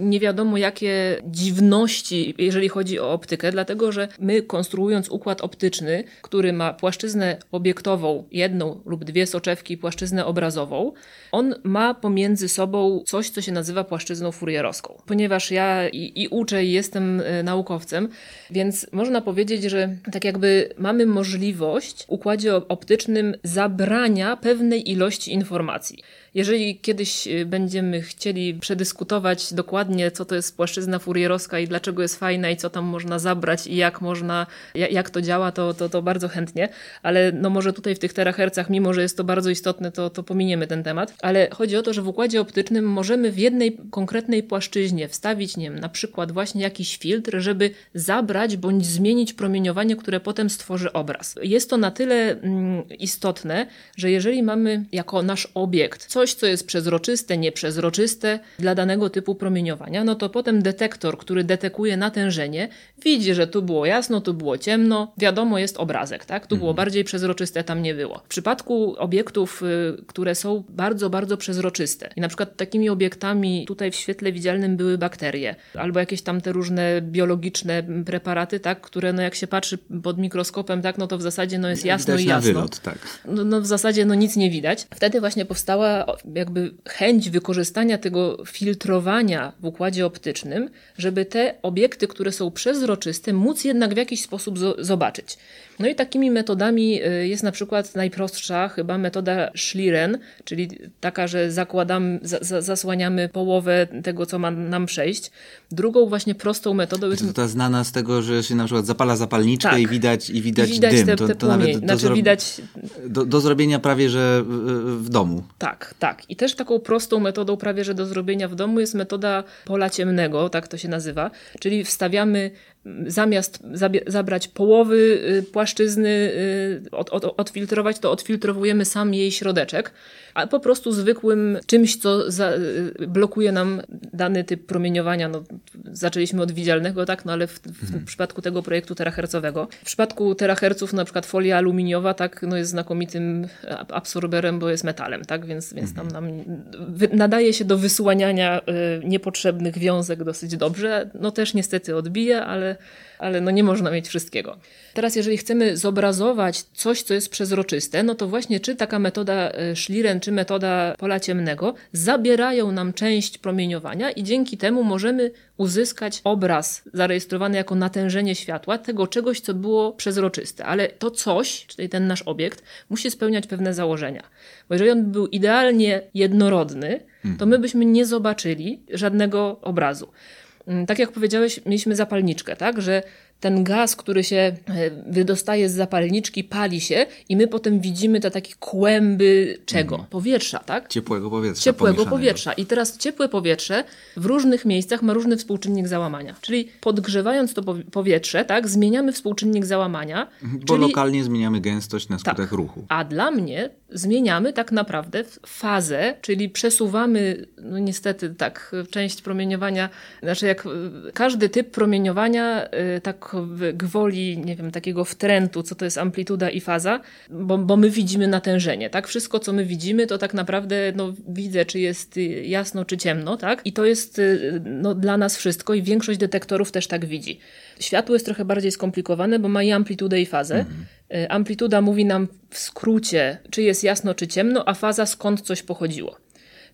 nie wiadomo jakie dziwności, jeżeli chodzi o optykę, dlatego że my konstruując układ optyczny, który ma płaszczyznę obiektową, jedną lub dwie soczewki, płaszczyznę obrazową, on ma pomiędzy sobą coś, co się nazywa płaszczyzną furierowską. Ponieważ ja i, i uczę i jestem e, naukowcem, więc można powiedzieć, że tak jakby mamy możliwość w układzie optycznym zabrania pewnej ilości informacji. Jeżeli kiedyś y, będziemy chcieli przedyskutować dokładnie, co to jest płaszczyzna furierowska i dlaczego jest fajna i co tam można zabrać i jak można, jak to działa, to, to, to bardzo chętnie. Ale no może tutaj w tych terahercach, mimo że jest to bardzo istotne, to, to pominiemy ten temat. Ale chodzi o to, że w układzie optycznym możemy w jednej konkretnej płaszczyźnie wstawić, nie wiem, na przykład właśnie jakiś filtr, żeby zabrać bądź zmienić promieniowanie, które potem stworzy obraz. Jest to na tyle mm, istotne, że jeżeli mamy jako nasz obiekt coś, co jest przezroczyste, nieprzezroczyste dla danego typu promieniowania, no to potem detektor, który detekuje natężenie, widzi, że tu było jasno, tu było ciemno, wiadomo, jest obrazek, tak? Tu było mhm. bardziej przezroczyste, tam nie było. W przypadku obiektów, y, które są bardzo, bardzo przezroczyste i na przykład takimi obiektami tutaj w świetle widzialnym były bakterie albo jakieś tam te różne biologiczne preparaty, tak? Które no jak się patrzy pod mikroskopem, tak? No to w zasadzie no jest jasno widać i jasno. Wylot, tak. no, no w zasadzie no nic nie widać. Wtedy właśnie powstała jakby chęć wykorzystania tego filtrowania w układzie optycznym, żeby te obiekty, które są przezroczyste, móc jednak w jakiś sposób zobaczyć. No i takimi metodami y, jest na przykład najprostsza chyba metoda Schlieren, czyli taka, że zakładam, za, zasłaniamy połowę tego, co ma nam przejść. Drugą właśnie prostą metodą jest... To ta znana z tego, że się na przykład zapala zapalniczkę tak. i widać, i widać, I widać dym. Te, te to, to nawet do, znaczy, widać... do, do zrobienia prawie, że w domu. Tak, tak. I też taką prostą metodą prawie, że do zrobienia w domu jest metoda pola ciemnego, tak to się nazywa, czyli wstawiamy zamiast zabrać połowy y, płaszczyzny, y, od, od, odfiltrować, to odfiltrowujemy sam jej środeczek, a po prostu zwykłym czymś, co za, y, blokuje nam dany typ promieniowania. No, zaczęliśmy od widzialnego, tak, no ale w, w mhm. przypadku tego projektu terahercowego. W przypadku teraherców na przykład folia aluminiowa tak, no jest znakomitym absorberem, bo jest metalem, tak, więc, więc tam mhm. nam nadaje się do wysłaniania niepotrzebnych wiązek dosyć dobrze. No też niestety odbija, ale ale, no nie można mieć wszystkiego. Teraz, jeżeli chcemy zobrazować coś, co jest przezroczyste, no to właśnie czy taka metoda e, Schlieren, czy metoda pola ciemnego zabierają nam część promieniowania i dzięki temu możemy uzyskać obraz zarejestrowany jako natężenie światła tego czegoś, co było przezroczyste. Ale to coś, czyli ten nasz obiekt, musi spełniać pewne założenia. Bo jeżeli on był idealnie jednorodny, to my byśmy nie zobaczyli żadnego obrazu. Mm, tak jak powiedziałeś, mieliśmy zapalniczkę, tak? Że ten gaz, który się e, wydostaje z zapalniczki, pali się i my potem widzimy te takie kłęby czego? Mhm. Powietrza, tak? Ciepłego powietrza. Ciepłego powietrza. I teraz ciepłe powietrze w różnych miejscach ma różny współczynnik załamania. Czyli podgrzewając to powietrze, tak, zmieniamy współczynnik załamania. Mhm, bo czyli... lokalnie zmieniamy gęstość na skutek tak. ruchu. A dla mnie zmieniamy tak naprawdę fazę, czyli przesuwamy, no niestety tak, część promieniowania, znaczy jak każdy typ promieniowania, y, tak gwoli, nie wiem, takiego wtrętu, co to jest amplituda i faza, bo, bo my widzimy natężenie, tak? Wszystko, co my widzimy, to tak naprawdę, no, widzę, czy jest jasno, czy ciemno, tak? I to jest, y, no, dla nas wszystko i większość detektorów też tak widzi. Światło jest trochę bardziej skomplikowane, bo ma i amplitudę i fazę. Mhm. Y, amplituda mówi nam w skrócie, czy jest jasno, czy ciemno, a faza skąd coś pochodziło.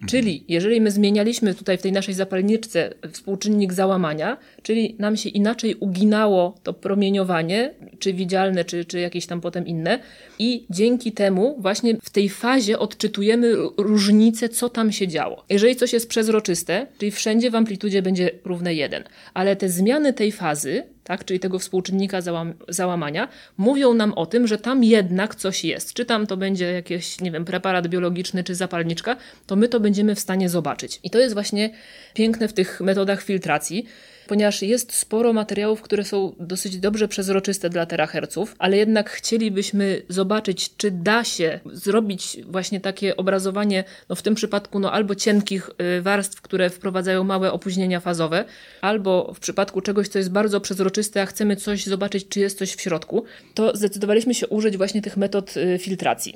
Czyli jeżeli my zmienialiśmy tutaj w tej naszej zapalniczce współczynnik załamania, czyli nam się inaczej uginało to promieniowanie, czy widzialne, czy, czy jakieś tam potem inne, i dzięki temu właśnie w tej fazie odczytujemy różnicę, co tam się działo. Jeżeli coś jest przezroczyste, czyli wszędzie w amplitudzie będzie równe 1, ale te zmiany tej fazy tak, czyli tego współczynnika załam załamania, mówią nam o tym, że tam jednak coś jest. Czy tam to będzie jakiś, nie wiem, preparat biologiczny czy zapalniczka, to my to będziemy w stanie zobaczyć. I to jest właśnie piękne w tych metodach filtracji, ponieważ jest sporo materiałów, które są dosyć dobrze przezroczyste dla teraherców, ale jednak chcielibyśmy zobaczyć, czy da się zrobić właśnie takie obrazowanie, no w tym przypadku no albo cienkich y, warstw, które wprowadzają małe opóźnienia fazowe, albo w przypadku czegoś, co jest bardzo przezroczyste, a chcemy coś zobaczyć, czy jest coś w środku, to zdecydowaliśmy się użyć właśnie tych metod y, filtracji.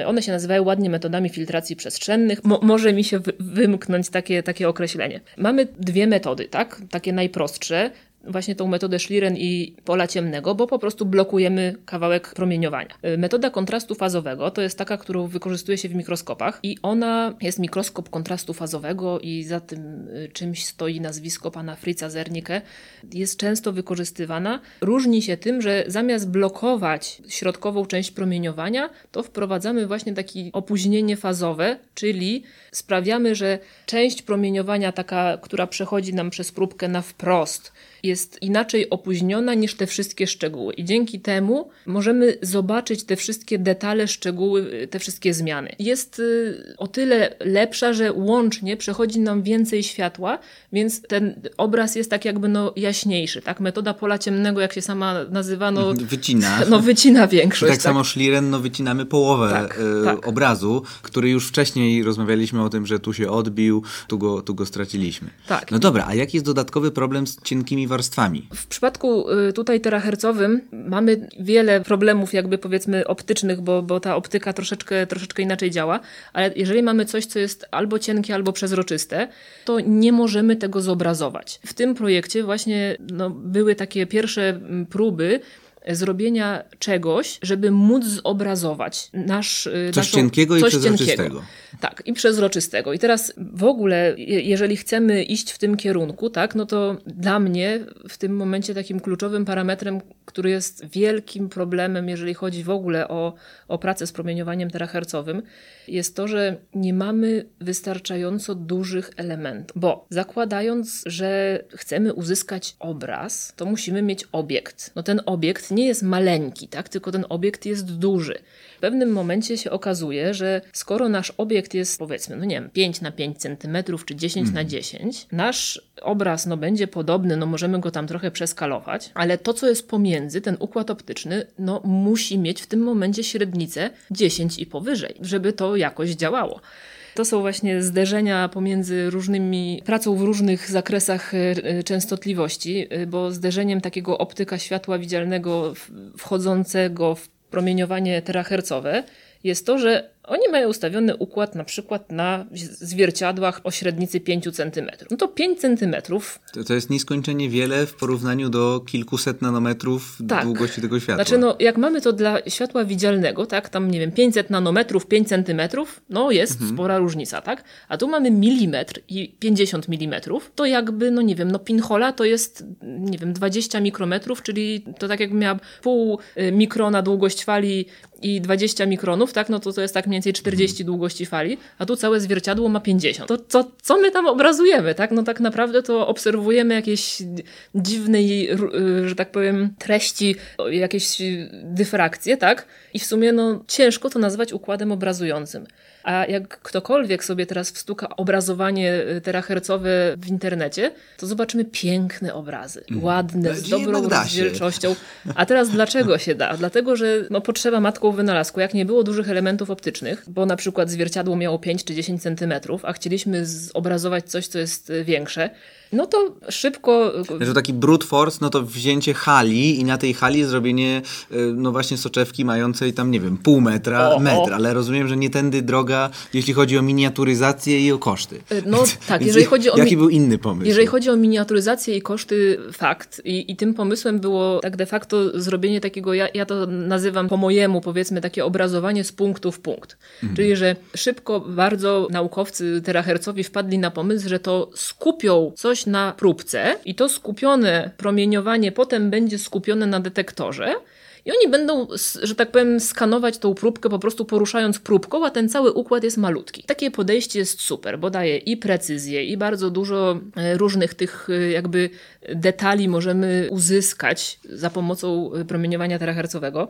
Y, one się nazywają ładnie metodami filtracji przestrzennych. Mo może mi się wymknąć takie, takie określenie. Mamy dwie metody, tak? Takie najprostsze właśnie tą metodę Schlieren i pola ciemnego, bo po prostu blokujemy kawałek promieniowania. Y, metoda kontrastu fazowego to jest taka, którą wykorzystuje się w mikroskopach i ona jest mikroskop kontrastu fazowego i za tym y, czymś stoi nazwisko pana Fritza Zernike. Jest często wykorzystywana. Różni się tym, że zamiast blokować środkową część promieniowania, to wprowadzamy właśnie takie opóźnienie fazowe, czyli sprawiamy, że część promieniowania taka, która przechodzi nam przez próbkę na wprost, jest inaczej opóźniona niż te wszystkie szczegóły. I dzięki temu możemy zobaczyć te wszystkie detale, szczegóły, te wszystkie zmiany. Jest y, o tyle lepsza, że łącznie przechodzi nam więcej światła, więc ten obraz jest tak jakby no jaśniejszy. Tak? Metoda pola ciemnego, jak się sama nazywa, no, wycina. No, wycina większość. Tak, tak, samo Schlieren no, wycinamy połowę tak, y, tak. obrazu, który już wcześniej rozmawialiśmy o tym, że tu się odbił, tu go, tu go straciliśmy. Tak. No dobra, a jaki jest dodatkowy problem z cienkimi warstwami? W przypadku y, tutaj terahercowym mamy wiele problemów jakby powiedzmy optycznych, bo, bo ta optyka troszeczkę, troszeczkę inaczej działa, ale jeżeli mamy coś, co jest albo cienkie, albo przezroczyste, to nie możemy tego zobrazować. W tym projekcie właśnie no, były takie pierwsze mm, próby, zrobienia czegoś, żeby móc zobrazować nasz... Y, coś naszą, cienkiego coś i przezroczystego. Cienkiego. Tak, i przezroczystego. I teraz w ogóle, jeżeli chcemy iść w tym kierunku, tak, no to dla mnie w tym momencie takim kluczowym parametrem, który jest wielkim problemem, jeżeli chodzi w ogóle o, o pracę z promieniowaniem terahercowym, jest to, że nie mamy wystarczająco dużych elementów. Bo zakładając, że chcemy uzyskać obraz, to musimy mieć obiekt. No ten obiekt nie jest maleńki, tak? tylko ten obiekt jest duży. W pewnym momencie się okazuje, że skoro nasz obiekt jest powiedzmy, no nie wiem, 5 na 5 cm czy 10 na 10, mhm. nasz obraz no będzie podobny, no możemy go tam trochę przeskalować, ale to co jest pomiędzy, ten układ optyczny, no musi mieć w tym momencie średnicę 10 i powyżej, żeby to jakoś działało. To są właśnie zderzenia pomiędzy różnymi, pracą w różnych zakresach e, e, częstotliwości, e, bo zderzeniem takiego optyka światła widzialnego wchodzącego w promieniowanie terahercowe jest to, że oni mają ustawiony układ na przykład na zwierciadłach o średnicy 5 cm. No to 5 cm. To, to jest nieskończenie wiele w porównaniu do kilkuset nanometrów tak. długości tego światła. Znaczy, no, jak mamy to dla światła widzialnego, tak, tam nie wiem, 500 nanometrów, 5 cm, no jest mhm. spora różnica, tak? A tu mamy milimetr i 50 mm, to jakby, no nie wiem, no pinhola to jest, nie wiem, 20 mikrometrów, czyli to tak jakby miała pół y, mikrona długość fali i 20 mikronów, tak, no to to jest tak mniej więcej 40 mhm. długości fali, a tu całe zwierciadło ma 50. To co, co my tam obrazujemy, tak? No tak naprawdę to obserwujemy jakieś dziwnej, y, że tak powiem, treści, jakieś dyfrakcje, tak? I w sumie no ciężko to nazwać układem obrazującym. A jak ktokolwiek sobie teraz wstuka obrazowanie y, terahercowe w internecie, to zobaczymy piękne obrazy, mm. ładne, z dobrą rozdzielczością. A teraz dlaczego się da? Dlatego, że no, potrzeba matką wynalazku. Jak nie było dużych elementów optycznych, bo na przykład zwierciadło miało 5 czy 10 centymetrów, a chcieliśmy zobrazować coś, co jest y, większe, no to szybko... Że taki brute force, no to wzięcie hali i na tej hali zrobienie y, no właśnie soczewki mającej tam, nie wiem, pół metra, o, metr, ale rozumiem, że nie tędy droga, jeśli chodzi o miniaturyzację i o koszty. Y, no tak, jeżeli chodzi o... Jaki był inny pomysł? Jeżeli chodzi o miniaturyzację i koszty, fakt. I, i tym pomysłem było tak de facto zrobienie takiego, ja, ja to nazywam po mojemu, powiedzmy, takie obrazowanie z punktu w punkt. Mhm. Czyli, że szybko bardzo naukowcy terahercowi wpadli na pomysł, że to skupią coś coś na próbce i to skupione promieniowanie potem będzie skupione na detektorze. I oni będą, że tak powiem, skanować tą próbkę po prostu poruszając próbką, a ten cały układ jest malutki. Takie podejście jest super, bo daje i precyzję, i bardzo dużo e, różnych tych e, jakby detali możemy uzyskać za pomocą e, promieniowania terahercowego.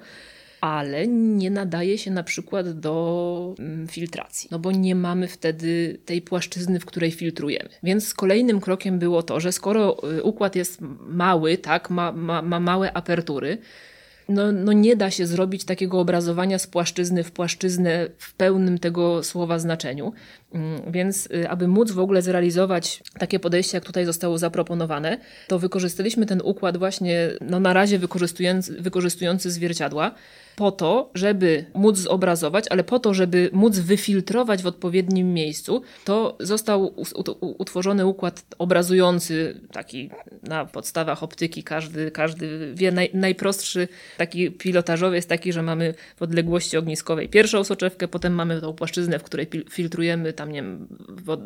Ale nie nadaje się na przykład do mm, filtracji, no bo nie mamy wtedy tej płaszczyzny, w której filtrujemy. Więc kolejnym krokiem było to, że skoro y, układ jest mały, tak, ma, ma, ma małe apertury, no, no nie da się zrobić takiego obrazowania z płaszczyzny w płaszczyznę w pełnym tego słowa znaczeniu. Mm, więc, y, aby móc w ogóle zrealizować takie podejście, jak tutaj zostało zaproponowane, to wykorzystaliśmy ten układ właśnie, no na razie wykorzystujący, wykorzystujący zwierciadła, po to, żeby móc zobrazować, ale po to, żeby móc wyfiltrować w odpowiednim miejscu, to został utworzony układ obrazujący, taki na podstawach optyki, każdy, każdy wie, naj, najprostszy, taki pilotażowy jest taki, że mamy w odległości ogniskowej pierwszą soczewkę, potem mamy tą płaszczyznę, w której filtrujemy tam, nie wiem, w,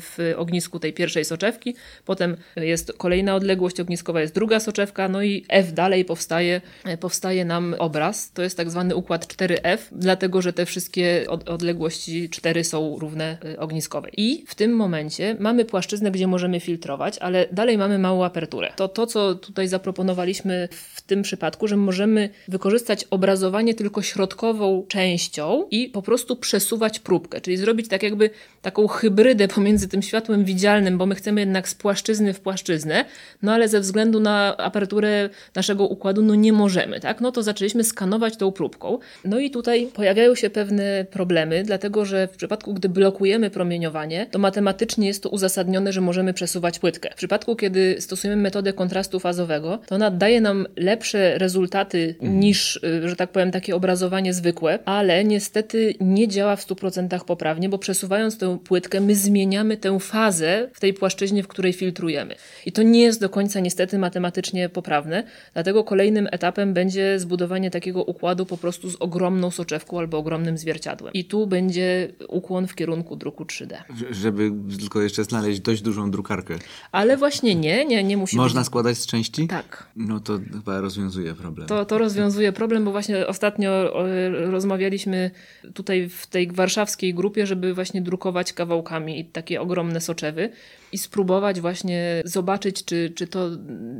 w ognisku tej pierwszej soczewki, potem jest kolejna odległość ogniskowa, jest druga soczewka, no i F dalej powstaje, powstaje nam obraz. To jest tak zwany układ 4F, dlatego że te wszystkie odległości 4 są równe y, ogniskowej. I w tym momencie mamy płaszczyznę, gdzie możemy filtrować, ale dalej mamy małą aperturę. To to, co tutaj zaproponowaliśmy w tym przypadku, że możemy wykorzystać obrazowanie tylko środkową częścią i po prostu przesuwać próbkę, czyli zrobić tak jakby taką hybrydę pomiędzy tym światłem widzialnym, bo my chcemy jednak z płaszczyzny w płaszczyznę, no ale ze względu na aperturę naszego układu, no nie możemy, tak? No to zaczęliśmy skanować tą próbką. No i tutaj pojawiają się pewne problemy, dlatego że w przypadku, gdy blokujemy promieniowanie, to matematycznie jest to uzasadnione, że możemy przesuwać płytkę. W przypadku, kiedy stosujemy metodę kontrastu fazowego, to ona daje nam lepsze rezultaty mhm. niż, y, że tak powiem, takie obrazowanie zwykłe, ale niestety nie działa w 100% poprawnie, bo przesuwając tę płytkę, my zmieniamy tę fazę w tej płaszczyźnie, w której filtrujemy. I to nie jest do końca niestety matematycznie poprawne, dlatego kolejnym etapem będzie zbudowanie takiego układu po prostu z ogromną soczewką albo ogromnym zwierciadłem. I tu będzie ukłon w kierunku druku 3D. Żeby tylko jeszcze znaleźć dość dużą drukarkę. Ale właśnie nie, nie, nie musi Można być... składać z części? Tak. No to chyba rozwiązuje problem. To, to rozwiązuje problem, bo właśnie ostatnio rozmawialiśmy tutaj w tej warszawskiej grupie, żeby właśnie drukować kawałkami i takie ogromne soczewy i spróbować właśnie zobaczyć, czy, czy to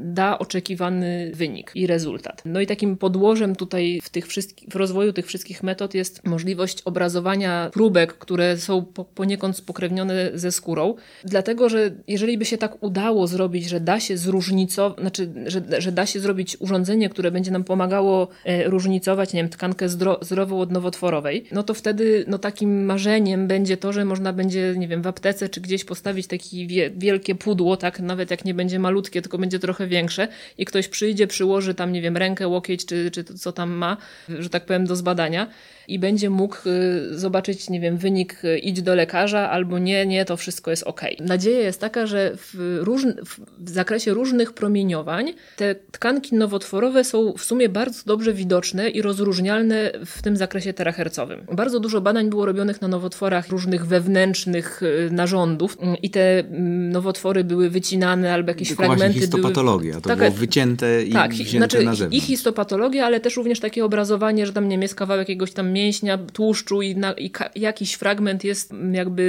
da oczekiwany wynik i rezultat. No i takim podłożem tutaj w, tych wszystkich, w rozwoju tych wszystkich metod jest możliwość obrazowania próbek, które są po, poniekąd spokrewnione ze skórą, dlatego że jeżeli by się tak udało zrobić, że da się zróżnicować, znaczy, że, że da się zrobić urządzenie, które będzie nam pomagało e, różnicować, nie wiem, tkankę zdro, zdrową od nowotworowej, no to wtedy no, takim marzeniem będzie to, że można będzie, nie wiem, w aptece czy gdzieś postawić taki wielkie pudło, tak, nawet jak nie będzie malutkie, tylko będzie trochę większe i ktoś przyjdzie, przyłoży tam, nie wiem, rękę, łokieć, czy, czy co tam ma, że tak powiem, do zbadania i będzie mógł y, zobaczyć, nie wiem, wynik y, idź do lekarza albo nie, nie, to wszystko jest ok. Nadzieja jest taka, że w, różn- w zakresie różnych promieniowań te tkanki nowotworowe są w sumie bardzo dobrze widoczne i rozróżnialne w tym zakresie terahercowym. Bardzo dużo badań było robionych na nowotworach różnych wewnętrznych y, narządów i te mm, nowotwory były wycinane albo jakieś Tylko fragmenty histopatologia, były... to Taka... było wycięte i tak, wzięte znaczy, na zewnątrz. I histopatologia, ale też również takie obrazowanie, że tam nie jest kawałek jakiegoś tam mięśnia, tłuszczu i, na, i jakiś fragment jest jakby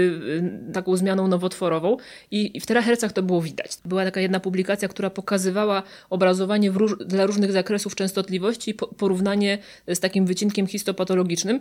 y, taką zmianą nowotworową i, i w terahercach to było widać. Była taka jedna publikacja, która pokazywała obrazowanie róż, dla różnych zakresów częstotliwości i po, porównanie z takim wycinkiem histopatologicznym.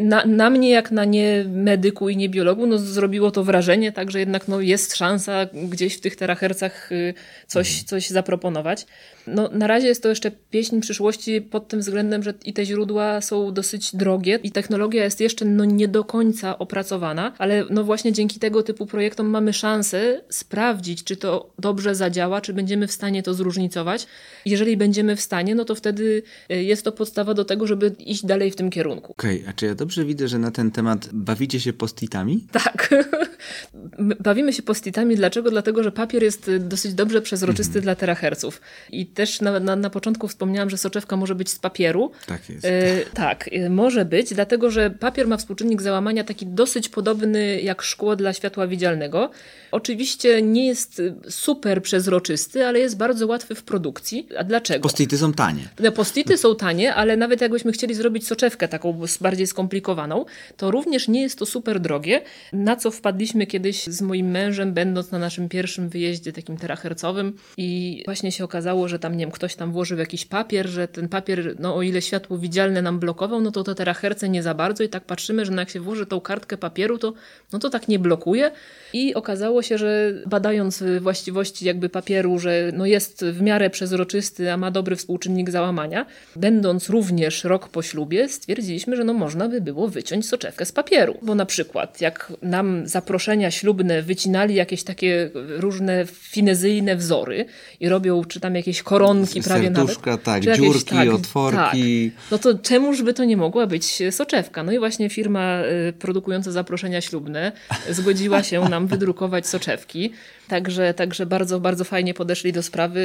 Na, na mnie, jak na nie medyku i nie biologu, no zrobiło to wrażenie, także jednak no, jest szansa gdzieś w tych terahercach y, coś, mhm. coś zaproponować. No, na razie jest to jeszcze pieśń przyszłości pod tym względem, że i te źródła są dosyć drogie i technologia jest jeszcze no, nie do końca opracowana, ale no właśnie dzięki tego typu projektom mamy szansę sprawdzić, czy to dobrze zadziała, czy będziemy w stanie to zróżnicować. Jeżeli będziemy w stanie, no to wtedy y, jest to podstawa do tego, żeby iść dalej w tym kierunku. Okej, okay, a czy ja dobrze widzę, że na ten temat bawicie się postitami? Tak. Bawimy się postitami. Dlaczego? Dlatego, że papier jest dosyć dobrze przezroczysty mm -hmm. dla teraherców. I też na, na, na początku wspomniałam, że soczewka może być z papieru. Tak jest. E, tak, może być, dlatego że papier ma współczynnik załamania taki dosyć podobny jak szkło dla światła widzialnego. Oczywiście nie jest super przezroczysty, ale jest bardzo łatwy w produkcji. A dlaczego? Postity są tanie. No, postity są tanie, ale nawet jakbyśmy chcieli zrobić soczewkę taką bardziej skomplikowaną, to również nie jest to super drogie, na co wpadliśmy kiedyś z moim mężem, będąc na naszym pierwszym wyjeździe takim terahercowym i właśnie się okazało, że tam, nie wiem, ktoś tam włożył jakiś papier, że ten papier, no o ile światło widzialne nam blokował, no to te teraherce nie za bardzo i tak patrzymy, że no jak się włoży tą kartkę papieru, to, no to tak nie blokuje i okazało się, że badając właściwości jakby papieru, że no jest w miarę przezroczysty, a ma dobry współczynnik załamania, będąc również rok po ślubie, stwierdziliśmy, że no można by było wyciąć soczewkę z papieru, bo na przykład jak nam zaproszenia ślubne wycinali jakieś takie różne finezyjne wzory i robią czy tam jakieś koronki prawie nawet. tak, dziurki, jakieś, tak, otworki. Tak. No to czemuż by to nie mogła być soczewka? No i właśnie firma y, produkująca zaproszenia ślubne zgodziła się nam wydrukować soczewki. Także, także bardzo, bardzo fajnie podeszli do sprawy.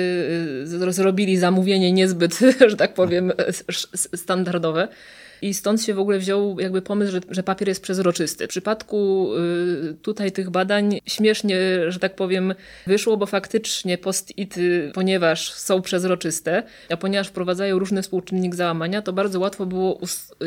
Y, zrobili zamówienie niezbyt, że tak powiem, standardowe. I stąd się w ogóle wziął jakby pomysł, że, że papier jest przezroczysty. W przypadku y, tutaj tych badań śmiesznie, że tak powiem, wyszło, bo faktycznie post-ity, ponieważ są przezroczyste, a ponieważ wprowadzają różny współczynnik załamania, to bardzo łatwo było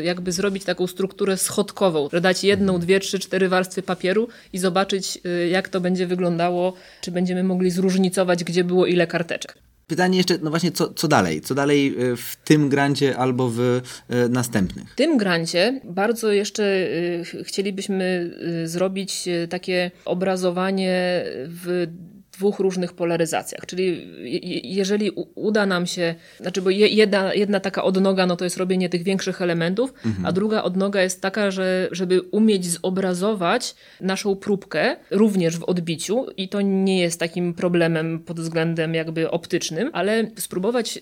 jakby zrobić taką strukturę schodkową, że dać jedną, dwie, trzy, cztery warstwy papieru i zobaczyć, y, jak to będzie wyglądało, czy będziemy mogli zróżnicować, gdzie było ile karteczek. Pytanie jeszcze, no właśnie, co, co dalej? Co dalej e, w tym grancie albo w e, następnych? W tym grancie bardzo jeszcze e, chcielibyśmy zrobić takie obrazowanie w dwóch różnych polaryzacjach. Czyli jeżeli uda nam się, znaczy bo jedna, jedna taka odnoga no to jest robienie tych większych elementów, mhm. a druga odnoga jest taka, że żeby umieć zobrazować naszą próbkę również w odbiciu i to nie jest takim problemem pod względem jakby optycznym, ale spróbować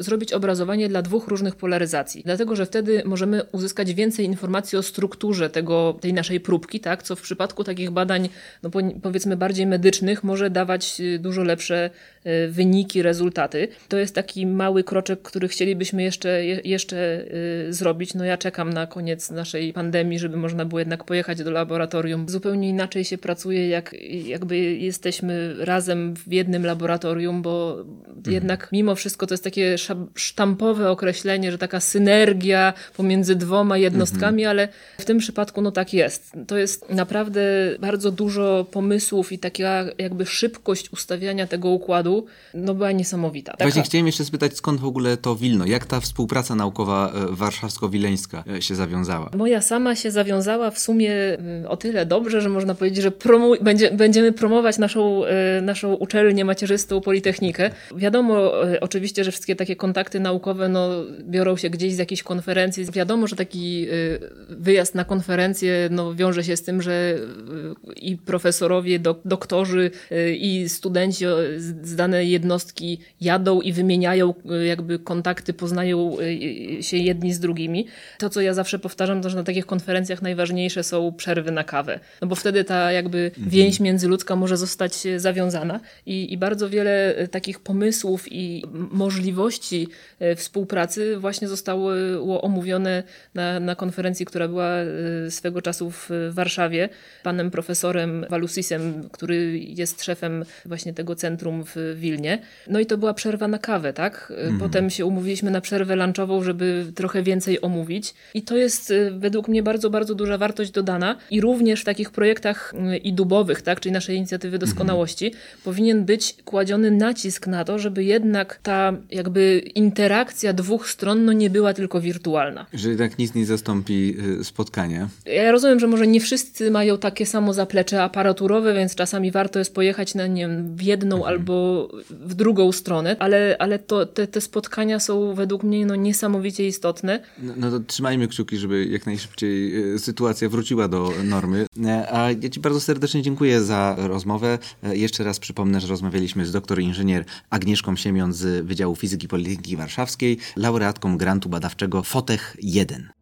zrobić obrazowanie dla dwóch różnych polaryzacji. Dlatego, że wtedy możemy uzyskać więcej informacji o strukturze tego, tej naszej próbki, tak, co w przypadku takich badań, no powiedzmy bardziej medycznych może dawać dawać y, dużo lepsze y, wyniki, rezultaty. To jest taki mały kroczek, który chcielibyśmy jeszcze, jeszcze y, zrobić. No ja czekam na koniec naszej pandemii, żeby można było jednak pojechać do laboratorium. Zupełnie inaczej się pracuje, jak jakby jesteśmy razem w jednym laboratorium, bo mhm. jednak mimo wszystko to jest takie sztampowe określenie, że taka synergia pomiędzy dwoma jednostkami, mhm. ale w tym przypadku no tak jest. To jest naprawdę bardzo dużo pomysłów i taka jakby szybko szybkość ustawiania tego układu no, była niesamowita. Taka... Właśnie chciałem jeszcze spytać, skąd w ogóle to Wilno? Jak ta współpraca naukowa e, warszawsko-wileńska e, się zawiązała? Moja sama się zawiązała w sumie e, o tyle dobrze, że można powiedzieć, że promu będzie, będziemy promować naszą, naszą uczelnię macierzystą Politechnikę. Wiadomo oczywiście, że wszystkie takie kontakty naukowe no, biorą się gdzieś z jakiejś konferencji. Wiadomo, że taki wyjazd na konferencję no, wiąże się z tym, że i profesorowie, doktorzy, i i studenci z danej jednostki jadą i wymieniają e, jakby kontakty, poznają e, się jedni z drugimi. To, co ja zawsze powtarzam, to że na takich konferencjach najważniejsze są przerwy na kawę. No bo wtedy ta jakby mhm. więź międzyludzka może zostać zawiązana i, i bardzo wiele e, takich pomysłów i możliwości współpracy właśnie zostało omówione na, na konferencji, która była swego czasu w Warszawie, panem profesorem Walusisem, który jest szefem właśnie tego centrum w Wilnie. No i to była przerwa na kawę, tak? Mhm. Potem się umówiliśmy na przerwę lunchową, żeby trochę więcej omówić. I to jest y, według mnie bardzo, bardzo duża wartość dodana. I również w takich projektach y, i dubowych, tak? Czyli naszej inicjatywy mhm. doskonałości, mhm. powinien być kładziony nacisk na to, żeby jednak ta jakby interakcja dwóch stron no nie była tylko wirtualna. Że jednak nic nie zastąpi y, spotkania. Ja rozumiem, że może nie wszyscy mają takie samo zaplecze aparaturowe, więc czasami warto jest pojechać na nie wiem, w jedną mhm. albo w drugą stronę, ale, ale to, te, te spotkania są według mnie no, niesamowicie istotne. No, no to trzymajmy kciuki, żeby jak najszybciej e, sytuacja wróciła do normy. E, a ja Ci bardzo serdecznie dziękuję za rozmowę. E, jeszcze raz przypomnę, że rozmawialiśmy z doktor inżynier Agnieszką Siemion z Wydziału Fizyki Politechniki Warszawskiej, laureatką grantu badawczego FOTECH 1.